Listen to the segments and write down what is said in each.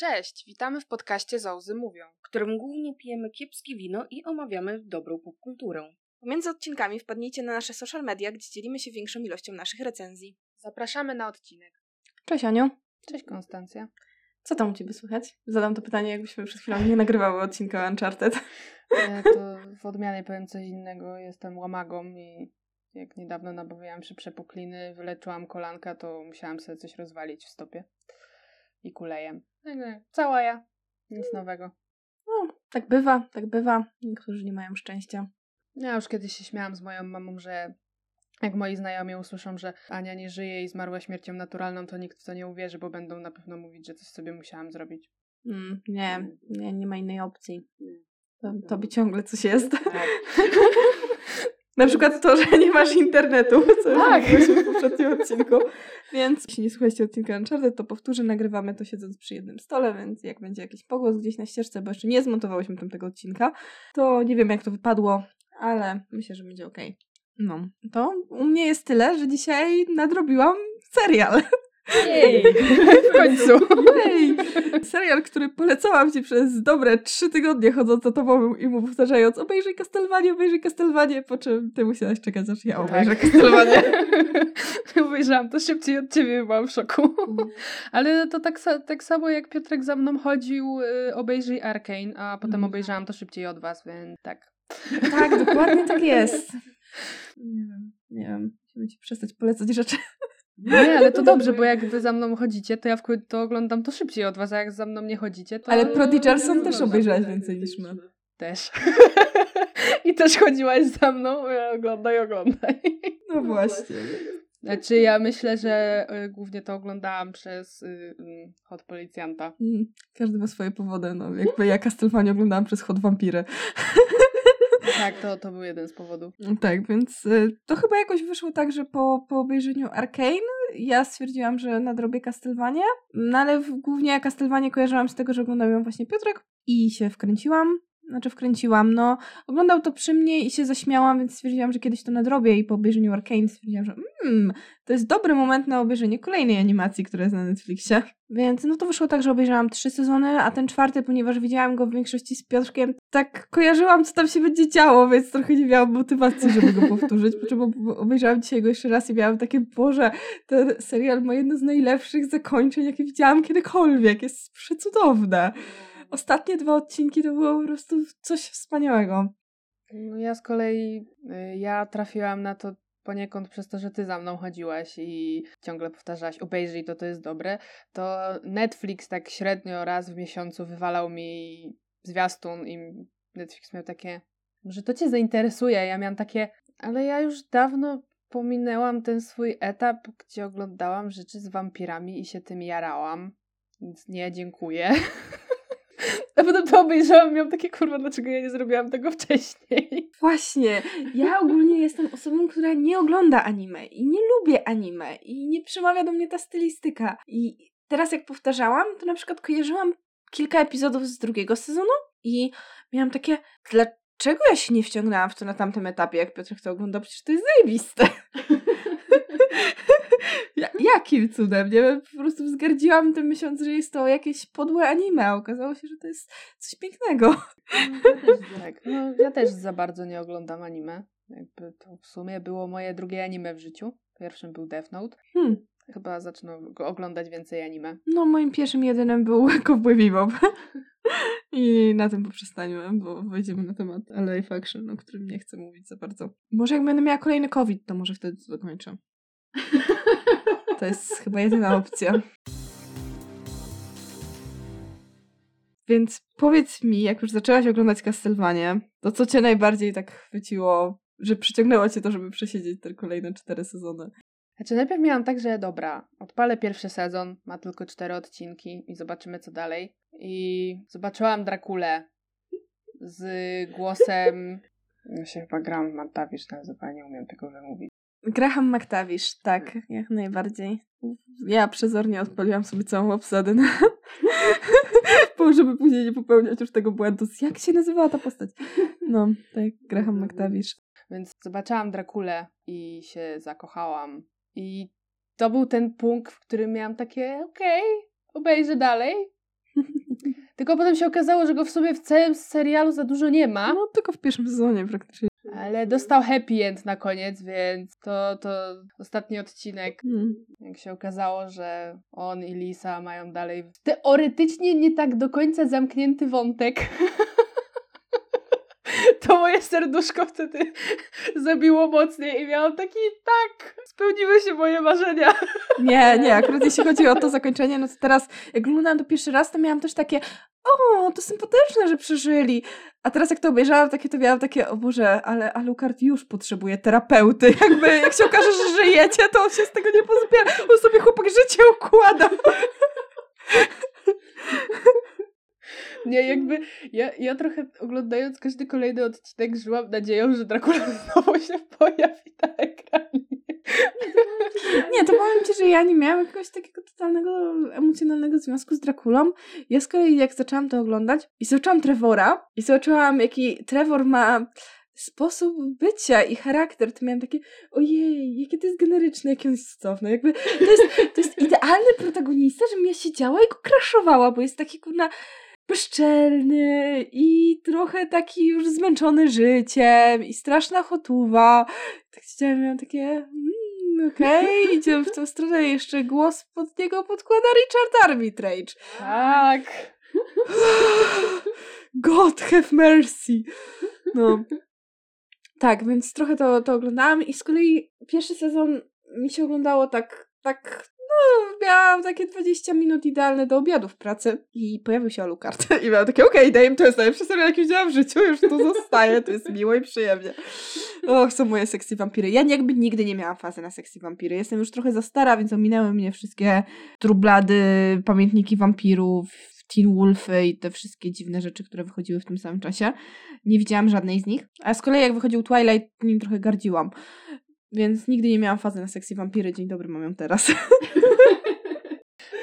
Cześć, witamy w podcaście Zauzy Mówią. w którym głównie pijemy kiepskie wino i omawiamy dobrą popkulturę. Pomiędzy odcinkami wpadnijcie na nasze social media, gdzie dzielimy się większą ilością naszych recenzji. Zapraszamy na odcinek. Cześć Aniu, Cześć Konstancja. co tam u Ciebie słychać? Zadam to pytanie, jakbyśmy przed chwilą nie nagrywały odcinka Uncharted. E, to w odmianie powiem coś innego. Jestem łamagą i jak niedawno nabawiłam się przepukliny, wyleczyłam kolanka, to musiałam sobie coś rozwalić w stopie. I kulejem. Cała ja. Nic nowego. No, tak bywa, tak bywa. Niektórzy nie mają szczęścia. Ja już kiedyś się śmiałam z moją mamą, że jak moi znajomi usłyszą, że Ania nie żyje i zmarła śmiercią naturalną, to nikt w to nie uwierzy, bo będą na pewno mówić, że coś sobie musiałam zrobić. Mm, nie, nie, nie ma innej opcji. To, by ciągle coś jest. Tak. Na przykład to, że nie masz internetu, co Tak. już mówiłyśmy w poprzednim odcinku. Więc jeśli nie słuchaliście odcinka Uncharted, to powtórzę, nagrywamy to siedząc przy jednym stole, więc jak będzie jakiś pogłos gdzieś na ścieżce, bo jeszcze nie zmontowałyśmy tamtego odcinka, to nie wiem jak to wypadło, ale myślę, że będzie okej. No, to u mnie jest tyle, że dzisiaj nadrobiłam serial. Jej! W końcu! Jej! Serial, który polecałam Ci przez dobre trzy tygodnie chodząc za tobą i mu powtarzając obejrzyj Castlevanię, obejrzyj Castlevanię, po czym Ty musiałaś czekać, aż ja obejrzę Tak. Obejrzałam to szybciej od ciebie, byłam w szoku. Ale to tak, tak samo jak Piotrek za mną chodził, y, obejrzyj Arkane, a potem Mhm. obejrzałam to szybciej od was, więc tak. Tak, dokładnie tak jest. Nie wiem, nie wiem. Musimy Ci przestać polecać rzeczy. Nie, ale to dobrze, bo jak wy za mną chodzicie, to ja w to oglądam to szybciej od was, a jak za mną nie chodzicie, to... Ale Prodigalson też obejrzałaś więcej niż my. Też. I też chodziłaś za mną, oglądaj, oglądaj. No właśnie. Znaczy ja myślę, że y, głównie to oglądałam przez y, y, Hot Policjanta. Mm, Każdy ma swoje powody, no. Jakby ja Castlevanię oglądałam przez Hot Vampirę. Tak, to, to był jeden z powodów. Tak, więc y, to chyba jakoś wyszło tak, że po, po obejrzeniu Arkane ja stwierdziłam, że nadrobię Castlevanię, no ale w, głównie ja Castlevanię kojarzyłam z tego, że oglądał ją właśnie Piotrek i się wkręciłam. Znaczy wkręciłam, no. Oglądał to przy mnie i się zaśmiałam, więc stwierdziłam, że kiedyś to nadrobię i po obejrzeniu Arkane stwierdziłam, że mm, to jest dobry moment na obejrzenie kolejnej animacji, która jest na Netflixie. Więc no to wyszło tak, że obejrzałam trzy sezony, a ten czwarty, ponieważ widziałam go w większości z Piotrkiem, tak kojarzyłam, co tam się będzie działo, więc trochę nie miałam motywacji, żeby go powtórzyć. Po czym ob- obejrzałam dzisiaj go jeszcze raz i miałam takie, Boże, ten serial ma jedno z najlepszych zakończeń, jakie widziałam kiedykolwiek. Jest przecudowne. Ostatnie dwa odcinki to było po prostu coś wspaniałego. No ja z kolei, y, ja trafiłam na to poniekąd przez to, że ty za mną chodziłaś i ciągle powtarzałaś, obejrzyj to, to jest dobre, to Netflix tak średnio raz w miesiącu wywalał mi zwiastun i Netflix miał takie, może to cię zainteresuje, ja miałam takie, ale ja już dawno pominęłam ten swój etap, gdzie oglądałam rzeczy z wampirami i się tym jarałam, więc nie, dziękuję. A potem to obejrzałam i miałam takie, kurwa, dlaczego ja nie zrobiłam tego wcześniej? Właśnie, ja ogólnie jestem osobą, która nie ogląda anime i nie lubię anime i nie przemawia do mnie ta stylistyka. I teraz jak powtarzałam, to na przykład kojarzyłam kilka epizodów z drugiego sezonu i miałam takie, dlaczego ja się nie wciągnęłam w to na tamtym etapie, jak Piotrek to oglądał? Przecież to jest zajebiste. Ja, jakim cudem, nie wiem, po prostu wzgardziłam tym myśląc, że jest to jakieś podłe anime, a okazało się, że to jest coś pięknego. Tak, no ja też za bardzo nie oglądam anime. Jakby to w sumie było moje drugie anime w życiu. Pierwszym był Death Note. Hmm. Chyba zacznę oglądać więcej anime. No, moim pierwszym jedynym był Cowboy Bebop. I na tym poprzestaniemy, bo wejdziemy na temat LA Faction, o którym nie chcę mówić za bardzo. Może jak będę miała kolejny COVID, to może wtedy to dokończę. To jest chyba jedyna opcja. Więc powiedz mi, jak już zaczęłaś oglądać Castlevanię, to co cię najbardziej tak chwyciło, że przyciągnęło cię to, żeby przesiedzieć te kolejne cztery sezony? Znaczy najpierw miałam tak, że dobra, odpalę pierwszy sezon, ma tylko cztery odcinki i zobaczymy co dalej. I zobaczyłam Drakulę z głosem... Ja się chyba Graham Mantavish nazywa, nie umiem tego wymówić. Graham McTavish, tak, jak najbardziej. Ja przezornie odpaliłam sobie całą obsadę na... po, żeby później nie popełniać już tego błędu. Jak się nazywała ta postać? No, tak, Graham McTavish. Więc zobaczyłam Drakulę i się zakochałam. I to był ten punkt, w którym miałam takie, okej, obejrzę dalej. Tylko potem się okazało, że go w sobie w całym serialu za dużo nie ma. No tylko w pierwszym sezonie praktycznie. Ale dostał happy end na koniec, więc to, to ostatni odcinek, Hmm. jak się okazało, że on i Lisa mają dalej teoretycznie nie tak do końca zamknięty wątek. To moje serduszko wtedy zabiło mocniej i miałam taki, tak, spełniły się moje marzenia. Nie, nie, akurat jeśli chodzi o to zakończenie, no to teraz jak oglądałam to pierwszy raz, to miałam też takie o, to sympatyczne, że przeżyli. A teraz jak to obejrzałam, takie to miałam takie, o Boże, ale Alucard już potrzebuje terapeuty. Jakby, jak się okaże, że żyjecie, to on się z tego nie pozbiera. On sobie chłopak życie układa. Nie, jakby ja, ja trochę oglądając każdy kolejny odcinek żyłam nadzieją, że Dracula znowu się pojawi na ekranie. Nie, to powiem Ci, że ja nie miałam jakiegoś takiego totalnego emocjonalnego związku z Drakulą. Ja z kolei jak zaczęłam to oglądać i zobaczyłam Trevora i zobaczyłam jaki Trevor ma sposób bycia i charakter, to miałam takie ojej, jakie to jest generyczne, jakie on jest cudowny. Jakby to jest, to jest idealny protagonista, żebym ja siedziała i go kraszowała, bo jest taki kurna bezczelny i trochę taki już zmęczony życiem i straszna chotuwa. Tak siedziałam i miałam takie mm, okej, okay, idziemy w tą stronę jeszcze głos pod niego podkłada Richard Armitage. Tak. God have mercy. No. Tak, więc trochę to, to oglądałam i z kolei pierwszy sezon mi się oglądało tak, tak, no, miałam takie 20 minut idealne do obiadu w pracy i pojawił się Alucard i miałam takie, okej, okay, to jest najlepszy serial, jaki widziałam w życiu, już tu zostaje, to jest miło i przyjemnie. Och, są moje sexy wampiry. Ja jakby nigdy nie miałam fazy na sexy wampiry. Jestem już trochę za stara, więc ominęły mnie wszystkie trublady, pamiętniki wampirów, Teen Wolfy i te wszystkie dziwne rzeczy, które wychodziły w tym samym czasie. Nie widziałam żadnej z nich. A z kolei jak wychodził Twilight, nim trochę gardziłam. Więc nigdy nie miałam fazy na sexy wampiry. Dzień dobry, mam ją teraz.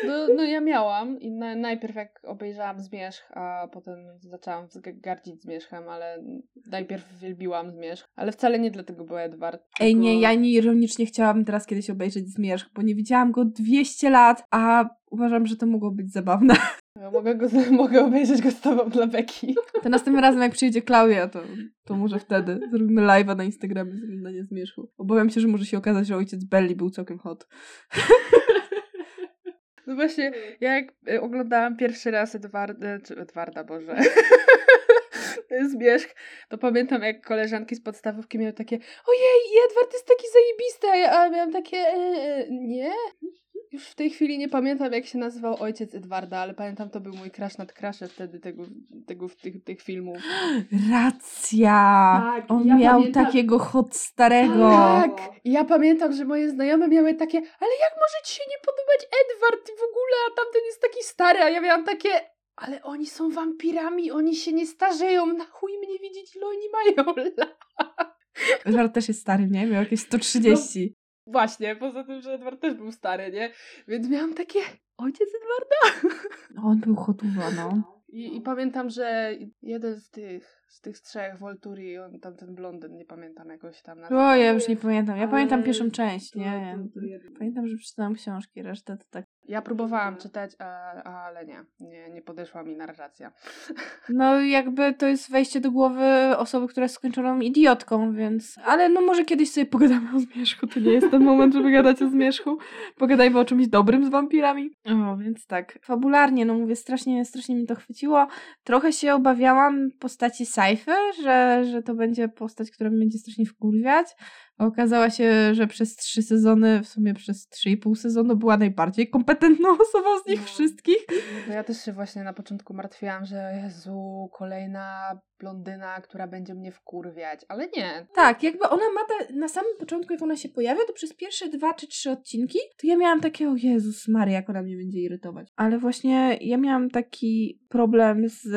No, no ja miałam i na, najpierw jak obejrzałam Zmierzch, a potem zaczęłam gardzić Zmierzchem, ale najpierw wielbiłam Zmierzch, ale wcale nie dlatego był Edward. Ej, tylko... nie, ja nie ironicznie chciałabym teraz kiedyś obejrzeć Zmierzch, bo nie widziałam go 200 lat, a uważam, że to mogło być zabawne. Ja mogę, go, mogę obejrzeć go z tobą dla Beki. To następnym razem, jak przyjdzie Klaudia, to, to może wtedy zrobimy live'a na Instagramie z oglądania Zmierzchu. Obawiam się, że może się okazać, że ojciec Belli był całkiem hot. No właśnie, ja jak y, oglądałam pierwszy raz Edwarda, czy Edwarda, Boże, Zmierzch, to pamiętam jak koleżanki z podstawówki miały takie ojej, Edward jest taki zajebisty, a ja miałam takie e, nie? Już w tej chwili nie pamiętam jak się nazywał ojciec Edwarda, ale pamiętam to był mój crash nad crashem wtedy tego, tego tych, tych filmów. Racja! Tak, On ja miał pamiętam- takiego hot starego. Tak! Ja pamiętam, że moje znajome miały takie, ale jak może ci się nie podobać Edward w ogóle, a tamten jest taki stary, a ja miałam takie, ale oni są wampirami, oni się nie starzeją, na chuj mnie widzieć, ile oni mają lat. Edward też jest stary, nie? Miał jakieś 130. Właśnie, poza tym, że Edward też był stary, nie? Więc miałam takie, ojciec Edwarda? On był hotuwa, no. I, I pamiętam, że jeden z tych, z tych trzech, Volturi, on tam ten blondyn, nie pamiętam jakoś tam nazywał. O, ja już nie pamiętam. Ja Ale pamiętam pierwszą część, nie? Pamiętam, że przeczytałam książki, resztę to tak. Ja próbowałam czytać, ale nie, nie, nie podeszła mi narracja. No jakby to jest wejście do głowy osoby, która jest skończoną idiotką, więc... Ale no może kiedyś sobie pogadamy o zmierzchu. To nie jest ten moment, żeby gadać o zmierzchu. Pogadajmy o czymś dobrym z wampirami. O, więc tak. Fabularnie, no mówię, strasznie, strasznie mi to chwyciło. Trochę się obawiałam postaci Saify, że, że to będzie postać, która mnie będzie strasznie wkurwiać. A Okazała się, że przez trzy sezony, w sumie przez trzy i pół sezonu była najbardziej kompetentną osobą z nich No. wszystkich. No ja też się właśnie na początku martwiłam, że Jezu, kolejna blondyna, która będzie mnie wkurwiać, ale nie. Tak, jakby ona ma te, na samym początku, jak ona się pojawia, to przez pierwsze dwa czy trzy odcinki, to ja miałam takie, o Jezus Maria, jak ona mnie będzie irytować. Ale właśnie ja miałam taki problem z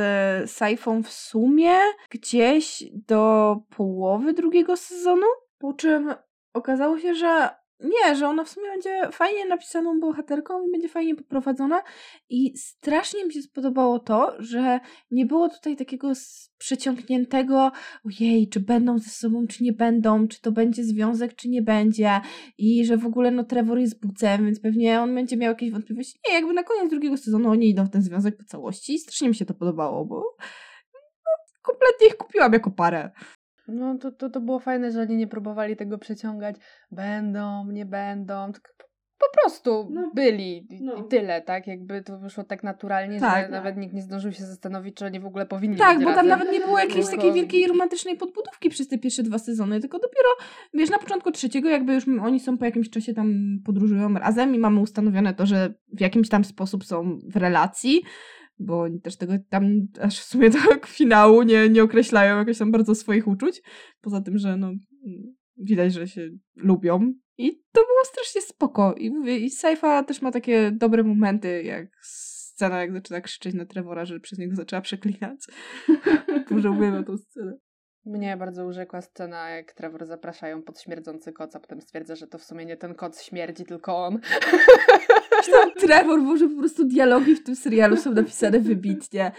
Saifą w sumie gdzieś do połowy drugiego sezonu, po czym okazało się, że nie, że ona w sumie będzie fajnie napisaną bohaterką i będzie fajnie poprowadzona i strasznie mi się spodobało to, że nie było tutaj takiego przeciągniętego ojej, czy będą ze sobą, czy nie będą, czy to będzie związek, czy nie będzie i że w ogóle no Trevor jest bucem, więc pewnie on będzie miał jakieś wątpliwości. Nie, jakby na koniec drugiego sezonu oni idą w ten związek po całości i strasznie mi się to podobało, bo no, kompletnie ich kupiłam jako parę. No to, to, to było fajne, że oni nie próbowali tego przeciągać. Będą, nie będą. Tylko po prostu no, byli no. i tyle, tak? Jakby to wyszło tak naturalnie, tak, że tak. nawet nikt nie zdążył się zastanowić, czy oni w ogóle powinni Tak, być bo razem. tam nawet nie było jakiejś takiej wielkiej romantycznej podbudówki przez te pierwsze dwa sezony, tylko dopiero, wiesz, na początku trzeciego jakby już oni są po jakimś czasie tam podróżują razem i mamy ustanowione to, że w jakimś tam sposób są w relacji, bo oni też tego tam aż w sumie tak finału nie, nie określają jakoś tam bardzo swoich uczuć. Poza tym, że no widać, że się lubią. I to było strasznie spoko. I mówię, i Saifa też ma takie dobre momenty, jak scena, jak zaczyna krzyczeć na Trevora, że przez niego zaczęła przeklinać. Może uwielbiam tą scenę. Mnie bardzo urzekła scena, jak Trevor zapraszają pod śmierdzący koc, a potem stwierdza, że to w sumie nie ten koc śmierdzi, tylko on. Zresztą Trevor, może po prostu dialogi w tym serialu są napisane wybitnie.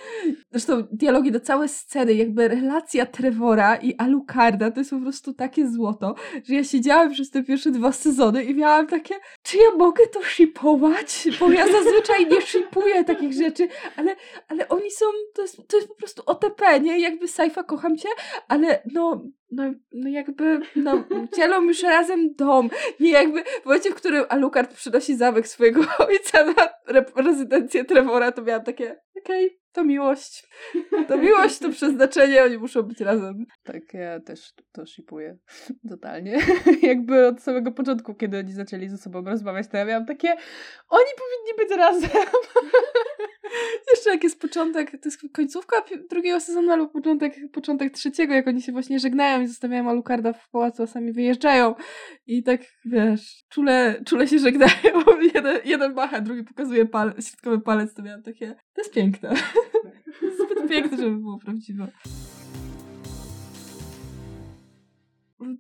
Zresztą dialogi do całej sceny, jakby relacja Trevora i Alucarda to jest po prostu takie złoto, że ja siedziałam przez te pierwsze dwa sezony i miałam takie, czy ja mogę to shipować? Bo ja zazwyczaj nie shipuję takich rzeczy, ale, ale oni są, to jest, to jest po prostu OTP, nie? Jakby Saifa, kocham cię, ale no, no, no jakby, no, dzielą już razem dom. Nie jakby, w momencie, w którym Alucard przynosi zamek swojego ojca na rezydencję Trevora, to miałam takie, okej, okay, to miłość. To miłość, to przeznaczenie, oni muszą być razem. Tak, ja też to shipuję totalnie. Jakby od samego początku, kiedy oni zaczęli ze sobą rozmawiać, to ja miałam takie, oni powinni być razem. Jeszcze jak jest początek, to jest końcówka drugiego sezonu albo początek, początek trzeciego, jak oni się właśnie żegnają i zostawiają Alucarda w pałacu, a sami wyjeżdżają i tak, wiesz, czule, czule się żegnają. Jeden, jeden macha, drugi pokazuje pal środkowy palec, to miałam takie, to jest piękne. Zbyt piękne, żeby było prawdziwe.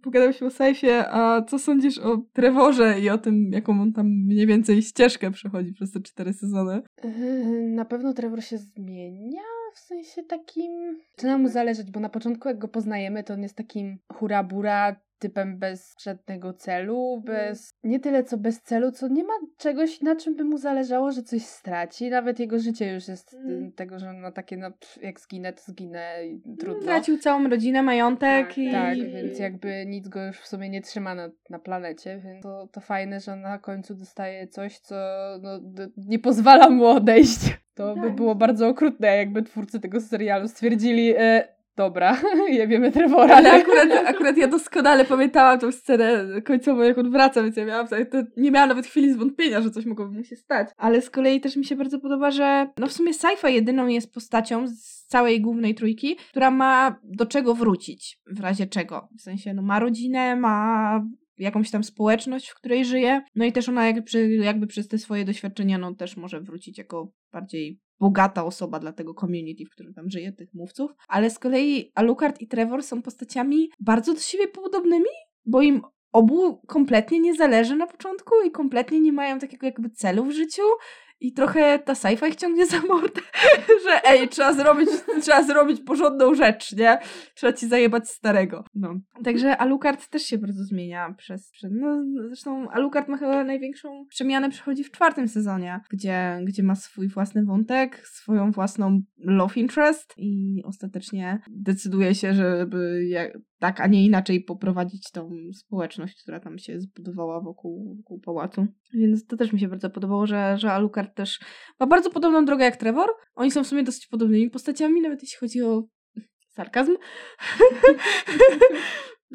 Pogadał się o Sejfie, a co sądzisz o Trevorze i o tym, jaką on tam mniej więcej ścieżkę przechodzi przez te cztery sezony? Yy, na pewno Trevor się zmienia, w sensie takim... Zaczyna mu zależeć, bo na początku jak go poznajemy, to on jest takim hurabura, typem bez żadnego celu, mhm. bez nie tyle co bez celu, co nie ma czegoś, na czym by mu zależało, że coś straci. Nawet jego życie już jest mm. tego, że no takie, no, jak zginę, to zginę i trudno. Tracił całą rodzinę, majątek. Tak, i... tak, więc jakby nic go już w sumie nie trzyma na, na planecie, więc to, to fajne, że na końcu dostaje coś, co no, nie pozwala mu odejść. To tak. by było bardzo okrutne, jakby twórcy tego serialu stwierdzili, e, dobra, jebiemy Trevora. Ale akurat, akurat ja doskonale pamiętałam tą scenę końcową, jak on wraca, więc ja miałam, to nie miałam nawet chwili zwątpienia, że coś mogłoby mu się stać. Ale z kolei też mi się bardzo podoba, że no w sumie Saifa jedyną jest postacią z całej głównej trójki, która ma do czego wrócić, w razie czego. W sensie, no ma rodzinę, ma jakąś tam społeczność, w której żyje. No i też ona jakby, jakby przez te swoje doświadczenia no też może wrócić jako bardziej bogata osoba dla tego community, w którym tam żyje, tych mówców. Ale z kolei Alucard i Trevor są postaciami bardzo do siebie podobnymi, bo im obu kompletnie nie zależy na początku i kompletnie nie mają takiego jakby celu w życiu i trochę ta sci-fi ciągnie za mordę, że ej, trzeba zrobić, trzeba zrobić porządną rzecz, nie? Trzeba ci zajebać starego. No. Także Alucard też się bardzo zmienia przez, no zresztą Alucard ma chyba największą przemianę przychodzi w czwartym sezonie, gdzie, gdzie ma swój własny wątek, swoją własną love interest i ostatecznie decyduje się, żeby jak, tak, a nie inaczej poprowadzić tą społeczność, która tam się zbudowała wokół, wokół pałacu. Więc to też mi się bardzo podobało, że, że Alucard też ma bardzo podobną drogę jak Trevor. Oni są w sumie dosyć podobnymi postaciami, nawet jeśli chodzi o sarkazm.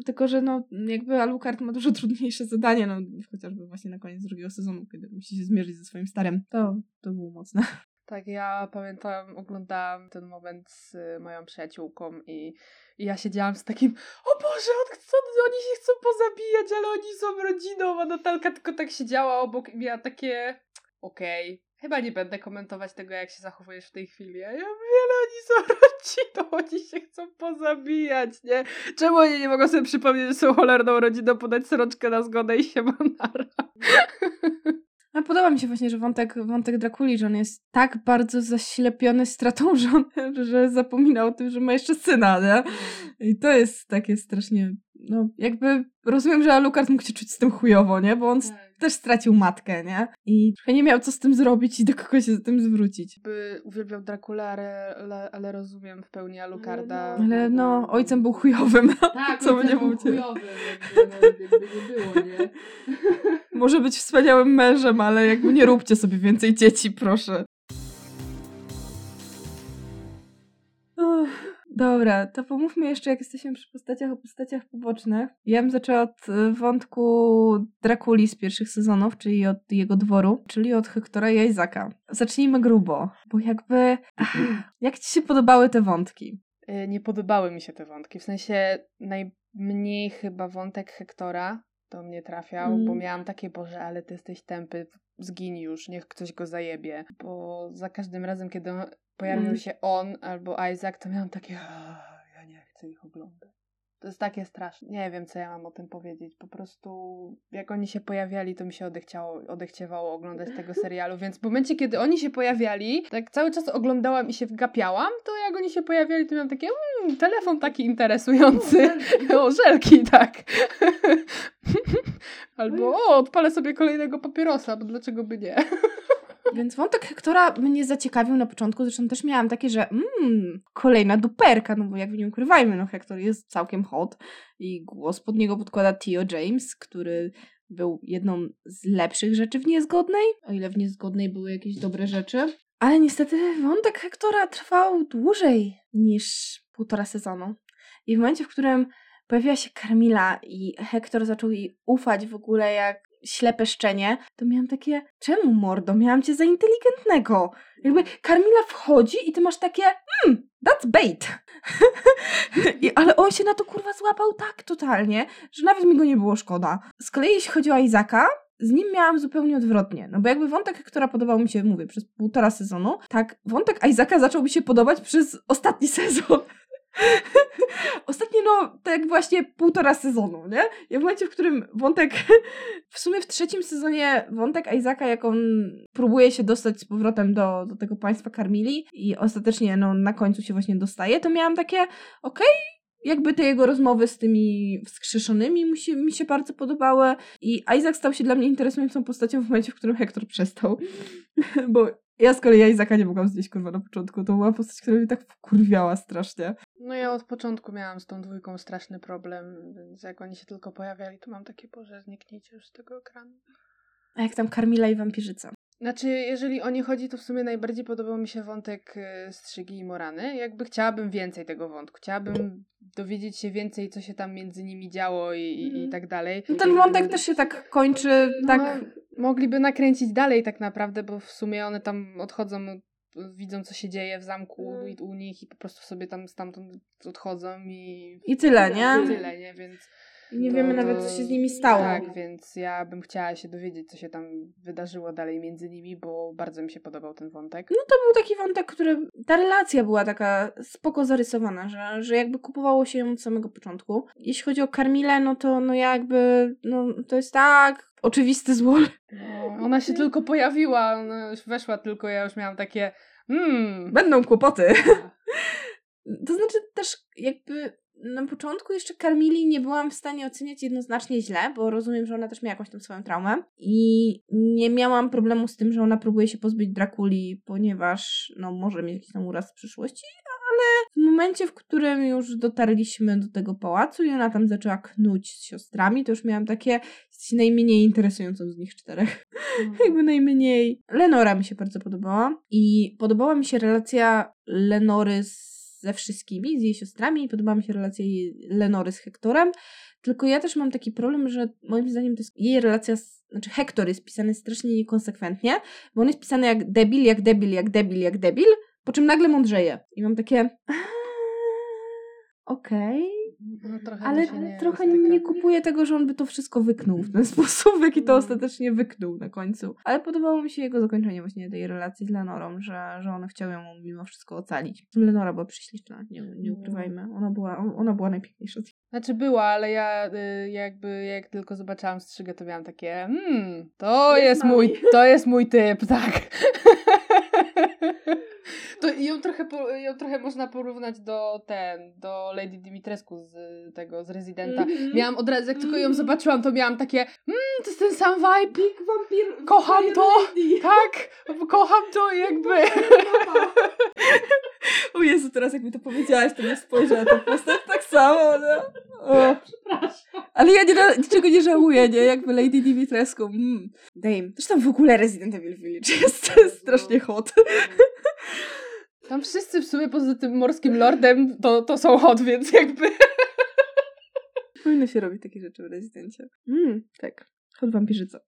Tylko, że no, jakby Alucard ma dużo trudniejsze zadanie, no chociażby właśnie na koniec drugiego sezonu, kiedy musi się zmierzyć ze swoim starym. To, to było mocne. Tak, ja pamiętam, oglądałam ten moment z moją przyjaciółką i, i ja siedziałam z takim, o Boże, on, co, oni się chcą pozabijać, ale oni są rodziną, a Natalka tylko tak siedziała obok i miała takie, okej, okay, Chyba nie będę komentować tego, jak się zachowujesz w tej chwili. Ja wiem, ale oni są rodziną, oni się chcą pozabijać, nie? Czemu oni nie mogą sobie przypomnieć, że są cholerną rodziną, podać sroczkę na zgodę i się manara? A podoba mi się właśnie, że wątek, wątek Drakuli, że on jest tak bardzo zaślepiony stratą żony, że zapomina o tym, że ma jeszcze syna, nie? I to jest takie strasznie, no jakby rozumiem, że Alucard mógł się czuć z tym chujowo, nie? Bo on Tak. też stracił matkę, nie? I trochę nie miał co z tym zrobić i do kogo się z tym zwrócić. By uwielbiał Dracula, ale, ale, ale rozumiem w pełni Alucarda. Ale no, ojcem był chujowym. Tak, Co by ojcem nie był chujowym, jakby, no, jakby nie było, nie? Może być wspaniałym mężem, ale jakby nie róbcie sobie więcej dzieci, proszę. Dobra, to pomówmy jeszcze, jak jesteśmy przy postaciach, o postaciach pobocznych. Ja bym zaczęła od y, wątku Drakuli z pierwszych sezonów, czyli od jego dworu, czyli od Hektora i Isaaca. Zacznijmy grubo, bo jakby... Jak ci się podobały te wątki? Y, Nie podobały mi się te wątki. W sensie najmniej chyba wątek Hektora do mnie trafiał, Mm. bo miałam takie, Boże, ale ty jesteś tępy, zgiń już, niech ktoś go zajebie. Bo za każdym razem, kiedy pojawił Mm. się on albo Isaac, to miałam takie, "Ah, ja nie chcę ich oglądać. To jest takie straszne. Nie wiem, co ja mam o tym powiedzieć. Po prostu, jak oni się pojawiali, to mi się odechciało, odechciewało oglądać tego serialu. Więc w momencie, kiedy oni się pojawiali, tak cały czas oglądałam i się wgapiałam, to jak oni się pojawiali, to miałam takie, mmm, telefon taki interesujący. O, żelki, tak. Albo, o, odpalę sobie kolejnego papierosa, bo dlaczego by nie? Więc wątek Hektora mnie zaciekawił na początku, zresztą też miałam takie, że mmm, kolejna duperka, no bo jak nie ukrywajmy, no Hektor jest całkiem hot i głos pod niego podkłada Tio James, który był jedną z lepszych rzeczy w Niezgodnej, o ile w Niezgodnej były jakieś dobre rzeczy. Ale niestety wątek Hektora trwał dłużej niż półtora sezonu. I w momencie, w którym pojawiła się Karmila i Hektor zaczął jej ufać w ogóle jak ślepe szczenie, to miałam takie, czemu mordo? Miałam cię za inteligentnego. Jakby Karmila wchodzi i ty masz takie, hmm, that's bait. I, ale on się na to kurwa złapał tak totalnie, że nawet mi go nie było szkoda. Z kolei jeśli chodzi o Izaka, z nim miałam zupełnie odwrotnie. No bo jakby wątek, która podobał mi się, mówię, przez półtora sezonu, tak wątek Izaka zaczął mi się podobać przez ostatni sezon. Ostatnie, no, tak właśnie półtora sezonu, nie? I w momencie, w którym wątek, w sumie w trzecim sezonie wątek Isaaca, jak on próbuje się dostać z powrotem do, do tego państwa Karmili i ostatecznie, no, na końcu się właśnie dostaje, to miałam takie, okej, jakby te jego rozmowy z tymi wskrzeszonymi mi się, mi się bardzo podobały i Isaac stał się dla mnie interesującą postacią w momencie, w którym Hector przestał. Bo ja z kolei Isaaca nie mogłam znieść kurwa na początku. To była postać, która mnie tak wkurwiała strasznie. No ja od początku miałam z tą dwójką straszny problem, więc jak oni się tylko pojawiali, to mam takie, Boże, zniknijcie już z tego ekranu. A jak tam Karmila i wampirzyca? Znaczy, jeżeli o nie chodzi, to w sumie najbardziej podobał mi się wątek y, Strzygi i Morany. Jakby chciałabym więcej tego wątku. Chciałabym dowiedzieć się więcej, co się tam między nimi działo i, i, i Mhm. tak dalej. No ten wątek też się tak kończy, tak... No, mogliby nakręcić dalej tak naprawdę, bo w sumie one tam odchodzą, widzą co się dzieje w zamku i u nich i po prostu sobie tam stamtąd odchodzą i... I tyle, nie? I tyle, nie? Więc... Nie to- wiemy nawet, co się z nimi stało. Tak, więc ja bym chciała się dowiedzieć, co się tam wydarzyło dalej między nimi, bo bardzo mi się podobał ten wątek. No to był taki wątek, który... Ta relacja była taka spoko zarysowana, że, że jakby kupowało się ją od samego początku. Jeśli chodzi o Karmilę, no to no jakby... No to jest tak... Oczywisty zło. No, ona się tylko pojawiła, ona już weszła tylko, ja już miałam takie hmm, Będą kłopoty. To znaczy też jakby na początku jeszcze Karmili nie byłam w stanie oceniać jednoznacznie źle, bo rozumiem, że ona też miała jakąś tam swoją traumę i nie miałam problemu z tym, że ona próbuje się pozbyć Drakuli, ponieważ no może mieć jakiś tam uraz w przyszłości, ale w momencie, w którym już dotarliśmy do tego pałacu i ona tam zaczęła knuć z siostrami, to już miałam takie jesteś najmniej interesującą z nich czterech jakby najmniej. Lenora mi się bardzo podobała i podobała mi się relacja Lenory z, ze wszystkimi, z jej siostrami i podobała mi się relacja jej, Lenory z Hektorem, tylko ja też mam taki problem, że moim zdaniem to jest jej relacja, z, znaczy Hektor jest pisany strasznie niekonsekwentnie, bo on jest pisany jak debil, jak debil, jak debil, jak debil, po czym nagle mądrzeje. I mam takie... "Aaa, Okej, No, trochę Ale nie trochę styka. nie kupuję tego, że on by to wszystko wyknął w ten sposób, w jaki to Mm. ostatecznie wyknął na końcu. Ale podobało mi się jego zakończenie właśnie tej relacji z Lenorą, że, że one chciały ją mimo wszystko ocalić. Lenora była prześliczna, nie, nie No. ukrywajmy. Ona była, ona była najpiękniejsza. Znaczy była, ale ja y, jakby jak tylko zobaczyłam strzygę, to miałam takie hmm, to Jest jest, mój, to jest mój typ, tak. To ją trochę, po- ją trochę można porównać do ten, do Lady Dimitrescu z tego, z Residenta. Mhm. Miałam od razu, jak tylko ją Mhm. zobaczyłam, to miałam takie hmm, to jest ten sam vibe, Big Vampir... Kocham to! Lady. tak, kocham to jakby. O Jezu, teraz jak mi to powiedziałaś, to nie spojrzę na tę postać tak samo, no. O. Przepraszam. Ale ja nie, niczego nie żałuję, nie? Jakby Lady Dimitrescu. Mm. Dame. Zresztą w ogóle Resident Evil Village jest strasznie hot. Tam wszyscy w sumie poza tym morskim lordem to, to są hot, więc jakby... Powinno się robić takie rzeczy w rezydencie. Mm, tak. Hot wampirzyca.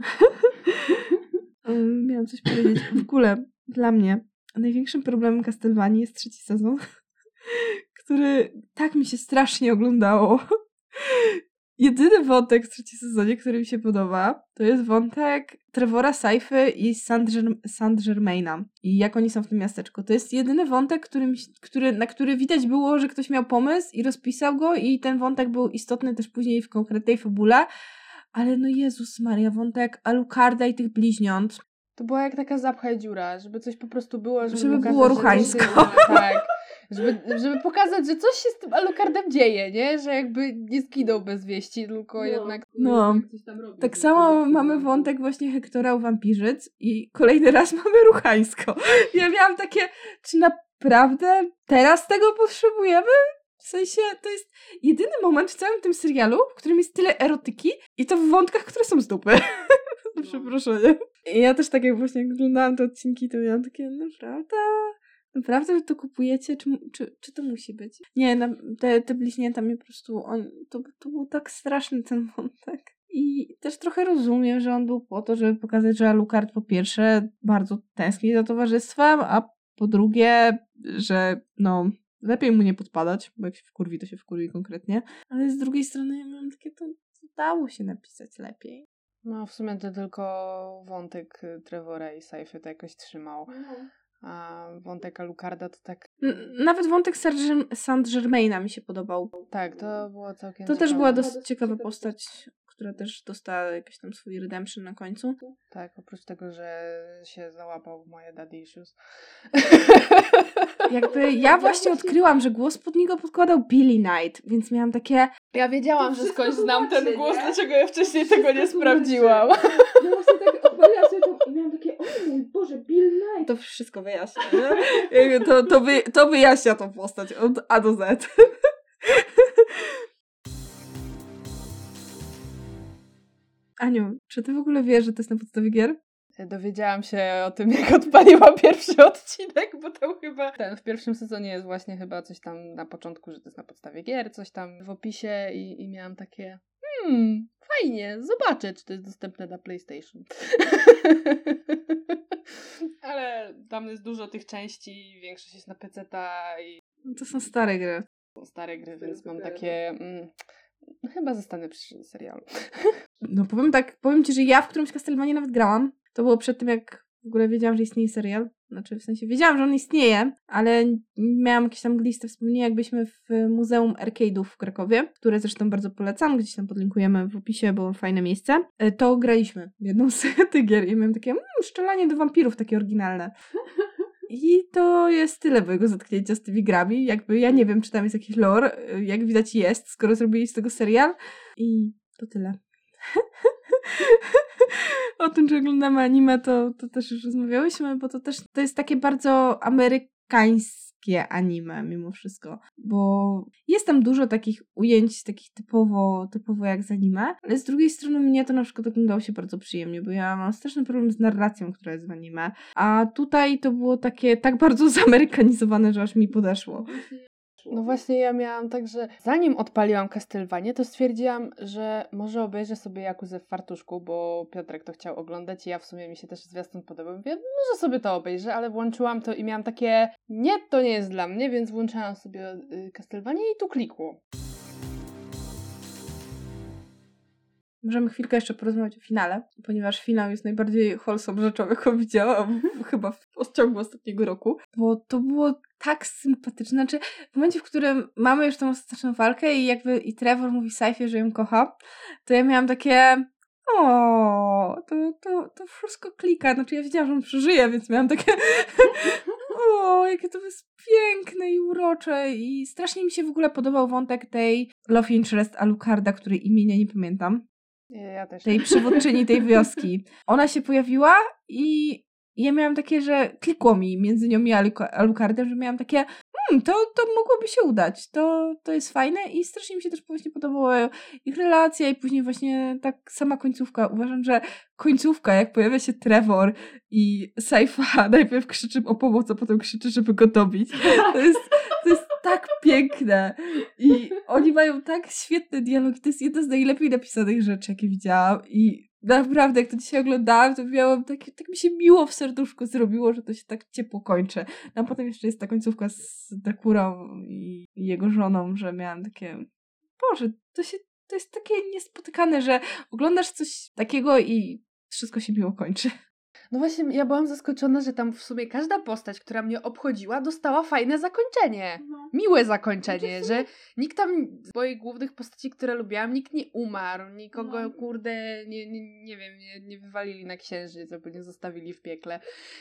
um, miałam coś powiedzieć. W ogóle, dla mnie, największym problemem Castlevanii jest trzeci sezon, który tak mi się strasznie oglądało. Jedyny wątek w trzecim sezonie, który mi się podoba, to jest wątek Trevora Saify i Saint-Germ- Saint-Germaina. I jak oni są w tym miasteczku. To jest jedyny wątek, który, na który widać było, że ktoś miał pomysł i rozpisał go i ten wątek był istotny też później w konkretnej fabule. Ale no Jezus Maria, wątek Alucarda i tych bliźniąt. To była jak taka zapchaj dziura, żeby coś po prostu było, żeby, Żeby było ruchańsko. się- Tak. Żeby, żeby pokazać, że coś się z tym Alucardem dzieje, nie? Że jakby nie zginął bez wieści, tylko No. jednak No. jednak coś tam robi. Tak samo to- mamy wątek właśnie Hektora u wampirzyc i kolejny raz mamy ruchańsko. Ja miałam takie, czy naprawdę teraz tego potrzebujemy? W sensie, to jest jedyny moment w całym tym serialu, w którym jest tyle erotyki i to w wątkach, które są z dupy. No. Przeproszenie. I ja też tak jak właśnie oglądałam te odcinki, to miałam takie, naprawdę? Naprawdę to kupujecie? Czy, czy, czy to musi być? Nie, na, te, te bliźnięta mnie po prostu, on, to, to był tak straszny ten wątek. I też trochę rozumiem, że on był po to, żeby pokazać, że Alucard po pierwsze bardzo tęskni za towarzystwem, a po drugie, że no lepiej mu nie podpadać, bo jak się wkurwi, to się wkurwi konkretnie. Ale z drugiej strony ja miałam takie, to, dało się napisać lepiej. No w sumie to tylko wątek y, Trevora i Saify to jakoś trzymał. A wątek Alucarda to tak... N- Nawet wątek Saint- Saint-Germaina mi się podobał. Tak, to było całkiem To też była dosyć ciekawa postać, która też dostała jakiś tam swój redemption na końcu. Tak, oprócz tego, że się załapał w moje daddy issues. Jakby ja właśnie odkryłam, że głos pod niego podkładał Billy Knight, więc miałam takie... Ja wiedziałam, że skądś znam ten głos, nie? dlaczego ja wcześniej tego nie sprawdziłam. Ja właśnie tak odpaliłam sobie to i miałam takie, o mój Boże, Bill. To wszystko wyjaśnia, nie? To, to, wy, to wyjaśnia tą postać od A do Z. Aniu, czy ty w ogóle wiesz, że to jest na podstawie gier? Dowiedziałam się o tym, jak odpaliłam pierwszy odcinek, bo tam chyba ten w pierwszym sezonie jest właśnie chyba coś tam na początku, że to jest na podstawie gier, coś tam w opisie i, i miałam takie hmm, fajnie, zobaczę, czy to jest dostępne na PlayStation. Ale tam jest dużo tych części, większość jest na PC-ta i No To są stare gry. są stare gry, więc mam takie mm, chyba zostanę przy serialu. No powiem tak, powiem ci, że ja w którymś Castlevanii nawet grałam. To było przed tym, jak w ogóle wiedziałam, że istnieje serial. Znaczy, w sensie wiedziałam, że on istnieje, ale miałam jakieś tam gliste wspomnienia, jakbyśmy w Muzeum Arcade'ów w Krakowie, które zresztą bardzo polecam, gdzieś tam podlinkujemy w opisie, bo fajne miejsce, e, to graliśmy w jedną z tych gier i miałam takie, mmm, szczelanie do wampirów, takie oryginalne. I to jest tyle mojego zetknięcia z tymi grami. Jakby ja nie wiem, czy tam jest jakiś lore. e, Jak widać jest, skoro zrobili z tego serial. I to tyle. o tym, czy oglądamy anime, to, to też już rozmawiałyśmy, bo to też to jest takie bardzo amerykańskie anime mimo wszystko, bo jest tam dużo takich ujęć, takich typowo, typowo jak z anime, ale z drugiej strony mnie to na przykład oglądało się bardzo przyjemnie, bo ja mam straszny problem z narracją, która jest w anime, a tutaj to było takie tak bardzo zamerykanizowane, że aż mi podeszło. No właśnie ja miałam tak, że zanim odpaliłam Castlevanię, to stwierdziłam, że może obejrzę sobie Jakuzę w fartuszku, bo Piotrek to chciał oglądać i ja w sumie mi się też zwiastun podobał. Mówię, może sobie to obejrzę, ale włączyłam to i miałam takie, nie, to nie jest dla mnie, więc włączyłam sobie y, Castlevanię i tu klikło. Możemy chwilkę jeszcze porozmawiać o finale, ponieważ finał jest najbardziej wholesome rzeczą, jaką widziałam chyba w ciągu ostatniego roku, bo to było tak sympatyczne. Znaczy, w momencie, w którym mamy już tą ostateczną walkę i jakby i Trevor mówi Saifie, że ją kocha, to ja miałam takie o, to, to, to wszystko klika. Znaczy ja wiedziałam, że on przeżyje, więc miałam takie o, jakie to jest piękne i urocze i strasznie mi się w ogóle podobał wątek tej love interest Alucarda, której imienia nie pamiętam. Ja. Tej przywódczyni tej wioski. Ona się pojawiła i ja miałam takie, że klikło mi między nią i Alucardem, że miałam takie hmm, to, to mogłoby się udać, to, to jest fajne i strasznie mi się też właśnie podobała ich relacja i później właśnie tak sama końcówka. Uważam, że końcówka, jak pojawia się Trevor i Saifa najpierw krzyczy o pomoc, a potem krzyczy, żeby go dobić. To jest tak piękne i oni mają tak świetne dialogi. To jest jedna z najlepiej napisanych rzeczy, jakie widziałam i naprawdę, jak to dzisiaj oglądałam, to miałam tak, tak mi się miło w serduszku zrobiło, że to się tak ciepło kończy. No a potem jeszcze jest ta końcówka z Dakurą i jego żoną, że miałam takie, Boże, to się, to jest takie niespotykane, że oglądasz coś takiego i wszystko się miło kończy. No właśnie, ja byłam zaskoczona, że tam w sumie każda postać, która mnie obchodziła, dostała fajne zakończenie. No. Miłe zakończenie, że nikt tam z moich głównych postaci, które lubiłam, nikt nie umarł, nikogo, no. kurde, nie, nie, nie wiem, nie, nie wywalili na księżyc albo nie zostawili w piekle.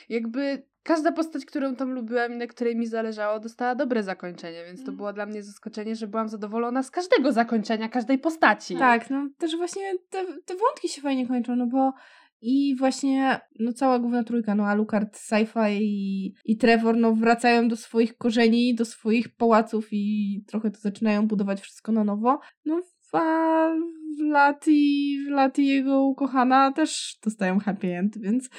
Jakby każda postać, którą tam lubiłam i na której mi zależało, dostała dobre zakończenie, więc to mm. było dla mnie zaskoczenie, że byłam zadowolona z każdego zakończenia, każdej postaci. Tak, no też właśnie te, te wątki się fajnie kończą, no bo i właśnie no cała główna trójka, no Alucard, Sci-Fi i, i Trevor no wracają do swoich korzeni, do swoich pałaców i trochę to zaczynają budować wszystko na nowo. No a Vlati, Vlati jego ukochana też dostają happy end, więc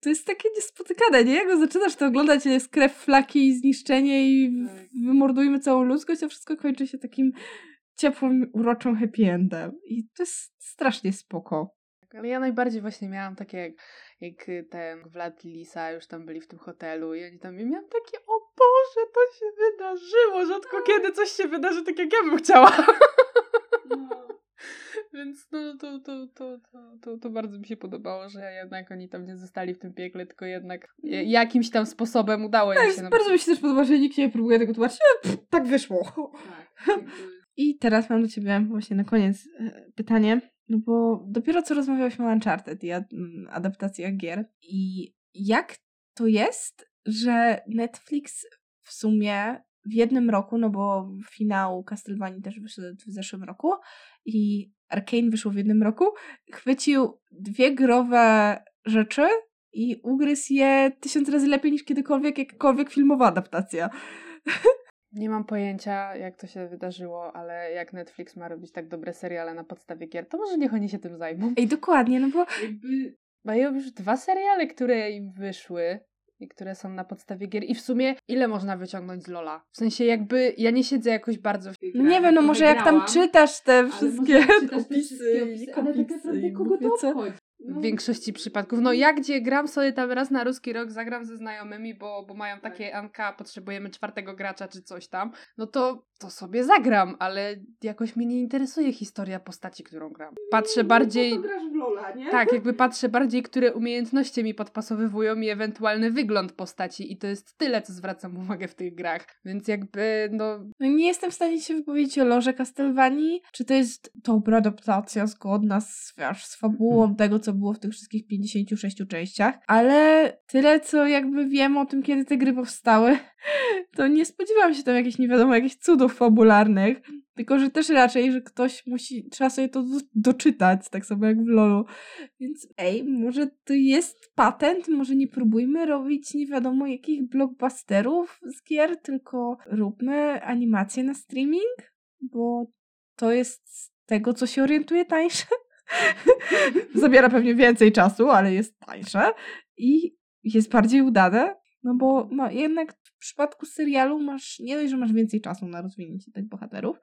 to jest takie niespotykane, nie? Jak zaczynasz to oglądać, jest krew, flaki, zniszczenie i tak. wymordujmy całą ludzkość, a wszystko kończy się takim ciepłym, uroczym happy endem. I to jest strasznie spoko. Ale ja najbardziej właśnie miałam takie, jak, jak y, ten Vlad i Lisa już tam byli w tym hotelu i oni tam, i miałam takie, o Boże, to się wydarzyło, rzadko no. kiedy coś się wydarzy tak, jak ja bym chciała. No. Więc no, to, to, to, to, to, bardzo mi się podobało, że jednak oni tam nie zostali w tym piekle, tylko jednak jakimś tam sposobem udało im tak, się. Bardzo mi się też podoba, że nikt nie próbuje tego tłumaczyć. Pff, tak wyszło. Tak, I teraz mam do ciebie właśnie na koniec e, pytanie. No bo dopiero co rozmawiałyśmy o Uncharted i adaptacjach gier. I jak to jest, że Netflix w sumie w jednym roku, no bo finał Castlevania też wyszedł w zeszłym roku i Arkane wyszło w jednym roku, chwycił dwie growe rzeczy i ugryzł je tysiąc razy lepiej niż kiedykolwiek jakakolwiek filmowa adaptacja. Nie mam pojęcia, jak to się wydarzyło, ale jak Netflix ma robić tak dobre seriale na podstawie gier, to może niech oni się tym zajmą. Ej, dokładnie, no bo... Jakby mają już dwa seriale, które im wyszły i które są na podstawie gier. I w sumie ile można wyciągnąć z Lola? W sensie jakby ja nie siedzę jakoś bardzo w tej No nie wiem, no może jak tam czytasz te wszystkie opisy i kopisy i kogo to obchodzi? W no. większości przypadków. No ja gdzie gram sobie tam raz na ruski rok, zagram ze znajomymi, bo, bo mają takie tak. Anka, potrzebujemy czwartego gracza czy coś tam, no to, to sobie zagram, ale jakoś mnie nie interesuje historia postaci, którą gram. Patrzę no, bardziej... No, to grasz w Lola, nie? Tak, jakby patrzę bardziej, które umiejętności mi podpasowywują i ewentualny wygląd postaci i to jest tyle, co zwracam uwagę w tych grach. Więc jakby, no... no nie jestem w stanie się wypowiedzieć o Lorze Castlevanii, czy to jest dobra adaptacja zgodna z, wiesz, z fabułą hmm. tego, co było w tych wszystkich 56 częściach, ale tyle, co jakby wiem o tym, kiedy te gry powstały, to nie spodziewałam się tam jakichś, nie wiadomo, jakichś cudów fabularnych, tylko, że też raczej, że ktoś musi, trzeba sobie to doczytać, tak samo jak w LoLu. Więc ej, może to jest patent, może nie próbujmy robić nie wiadomo jakich blockbusterów z gier, tylko róbmy animację na streaming, bo to jest z tego, co się orientuje tańsze. Zabiera pewnie więcej czasu, ale jest tańsze i jest bardziej udane, no bo no, jednak w przypadku serialu masz, nie dość, że masz więcej czasu na rozwinięcie tych bohaterów,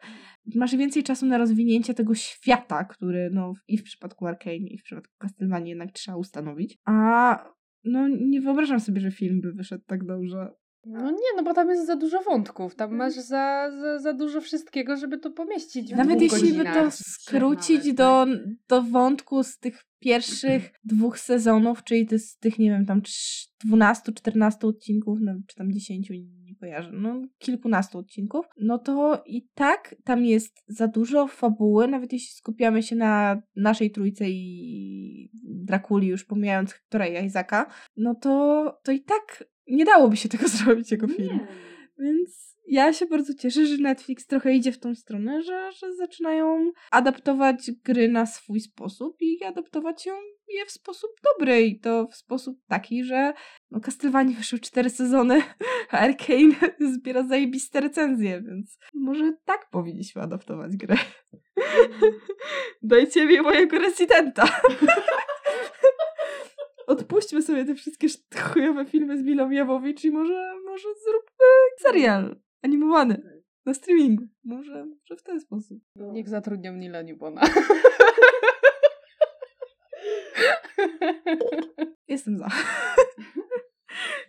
masz więcej czasu na rozwinięcie tego świata, który no i w przypadku Arkane i w przypadku Castlevania jednak trzeba ustanowić. A no nie wyobrażam sobie, że film by wyszedł tak dobrze. No nie, no bo tam jest za dużo wątków. Tam masz za, za, za dużo wszystkiego, żeby to pomieścić w Nawet jeśli by to skrócić Nawet, do, do wątku z tych pierwszych dwóch sezonów, czyli to z tych, nie wiem, tam 12-14 odcinków, no, czy tam 10, nie kojarzę, no kilkunastu odcinków, no to i tak tam jest za dużo fabuły, nawet jeśli skupiamy się na naszej trójce i Drakuli, już pomijając Hectora i Isaaca, no to, to i tak nie dałoby się tego zrobić jako film. Więc ja się bardzo cieszę, że Netflix trochę idzie w tą stronę, że, że zaczynają adaptować gry na swój sposób i adaptować ją je w sposób dobry i to w sposób taki, że no Castlevania wyszły cztery sezony, a Arkane zbiera zajebiste recenzje, więc może tak powinniśmy adaptować grę. Dajcie mi mojego rezydenta. Odpuśćmy sobie te wszystkie sz- chujowe filmy z Milą Jawowicz i może, może zróbmy serial animowany na streamingu. Może, może w ten sposób. Niech zatrudnią Nila Newbona. Jestem za.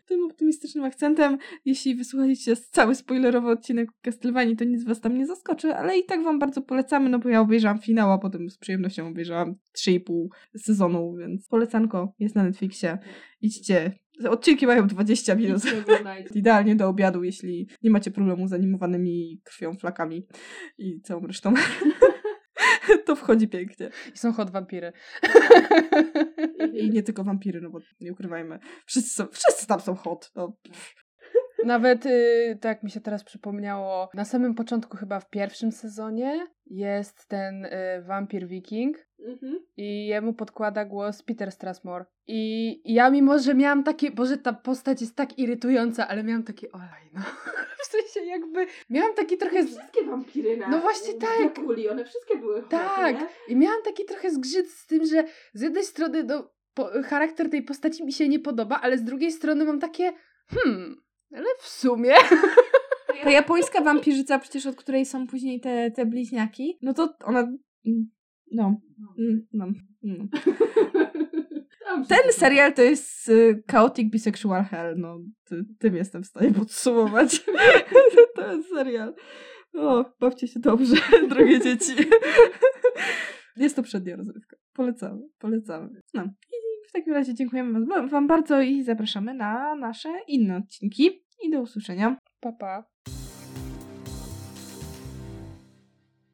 Tym optymistycznym akcentem, jeśli wysłuchaliście cały spoilerowy odcinek Castlevanii, to nic was tam nie zaskoczy, ale i tak wam bardzo polecamy, no bo ja obejrzałam finał, a potem z przyjemnością obejrzałam 3,5 sezonu, więc polecanko jest na Netflixie. Idźcie. Odcinki mają 20 minut. Idealnie do obiadu, jeśli nie macie problemu z animowanymi krwią, flakami i całą resztą. to wchodzi pięknie. I są hot wampiry. I nie tylko wampiry, no bo nie ukrywajmy. Wszyscy, są, wszyscy tam są hot. No. Nawet, y, tak mi się teraz przypomniało, na samym początku chyba w pierwszym sezonie jest ten y, wampir wiking i jemu podkłada głos Peter Strasmore. I ja mimo, że miałam takie, boże ta postać jest tak irytująca, ale miałam takie, olej no. W sensie jakby, miałam taki trochę... Z... Wszystkie wampiry na No właśnie tak. Drakuli, one wszystkie były hot, Tak. nie? I miałam taki trochę zgrzyt z tym, że z jednej strony no, po, charakter tej postaci mi się nie podoba, ale z drugiej strony mam takie, hmm, ale w sumie... Ta japońska wampirzyca, przecież od której są później te, te bliźniaki, no to ona... mm, No. mm, no, no. Ten serial to jest y, chaotic bisexual hell, no ty, tym jestem w stanie podsumować. to jest serial. O, bawcie się dobrze, drogie dzieci. jest to przednia rozrywka. Polecamy, polecamy. No. I w takim razie dziękujemy wam- bardzo i zapraszamy na nasze inne odcinki. I do usłyszenia. Papa. Pa.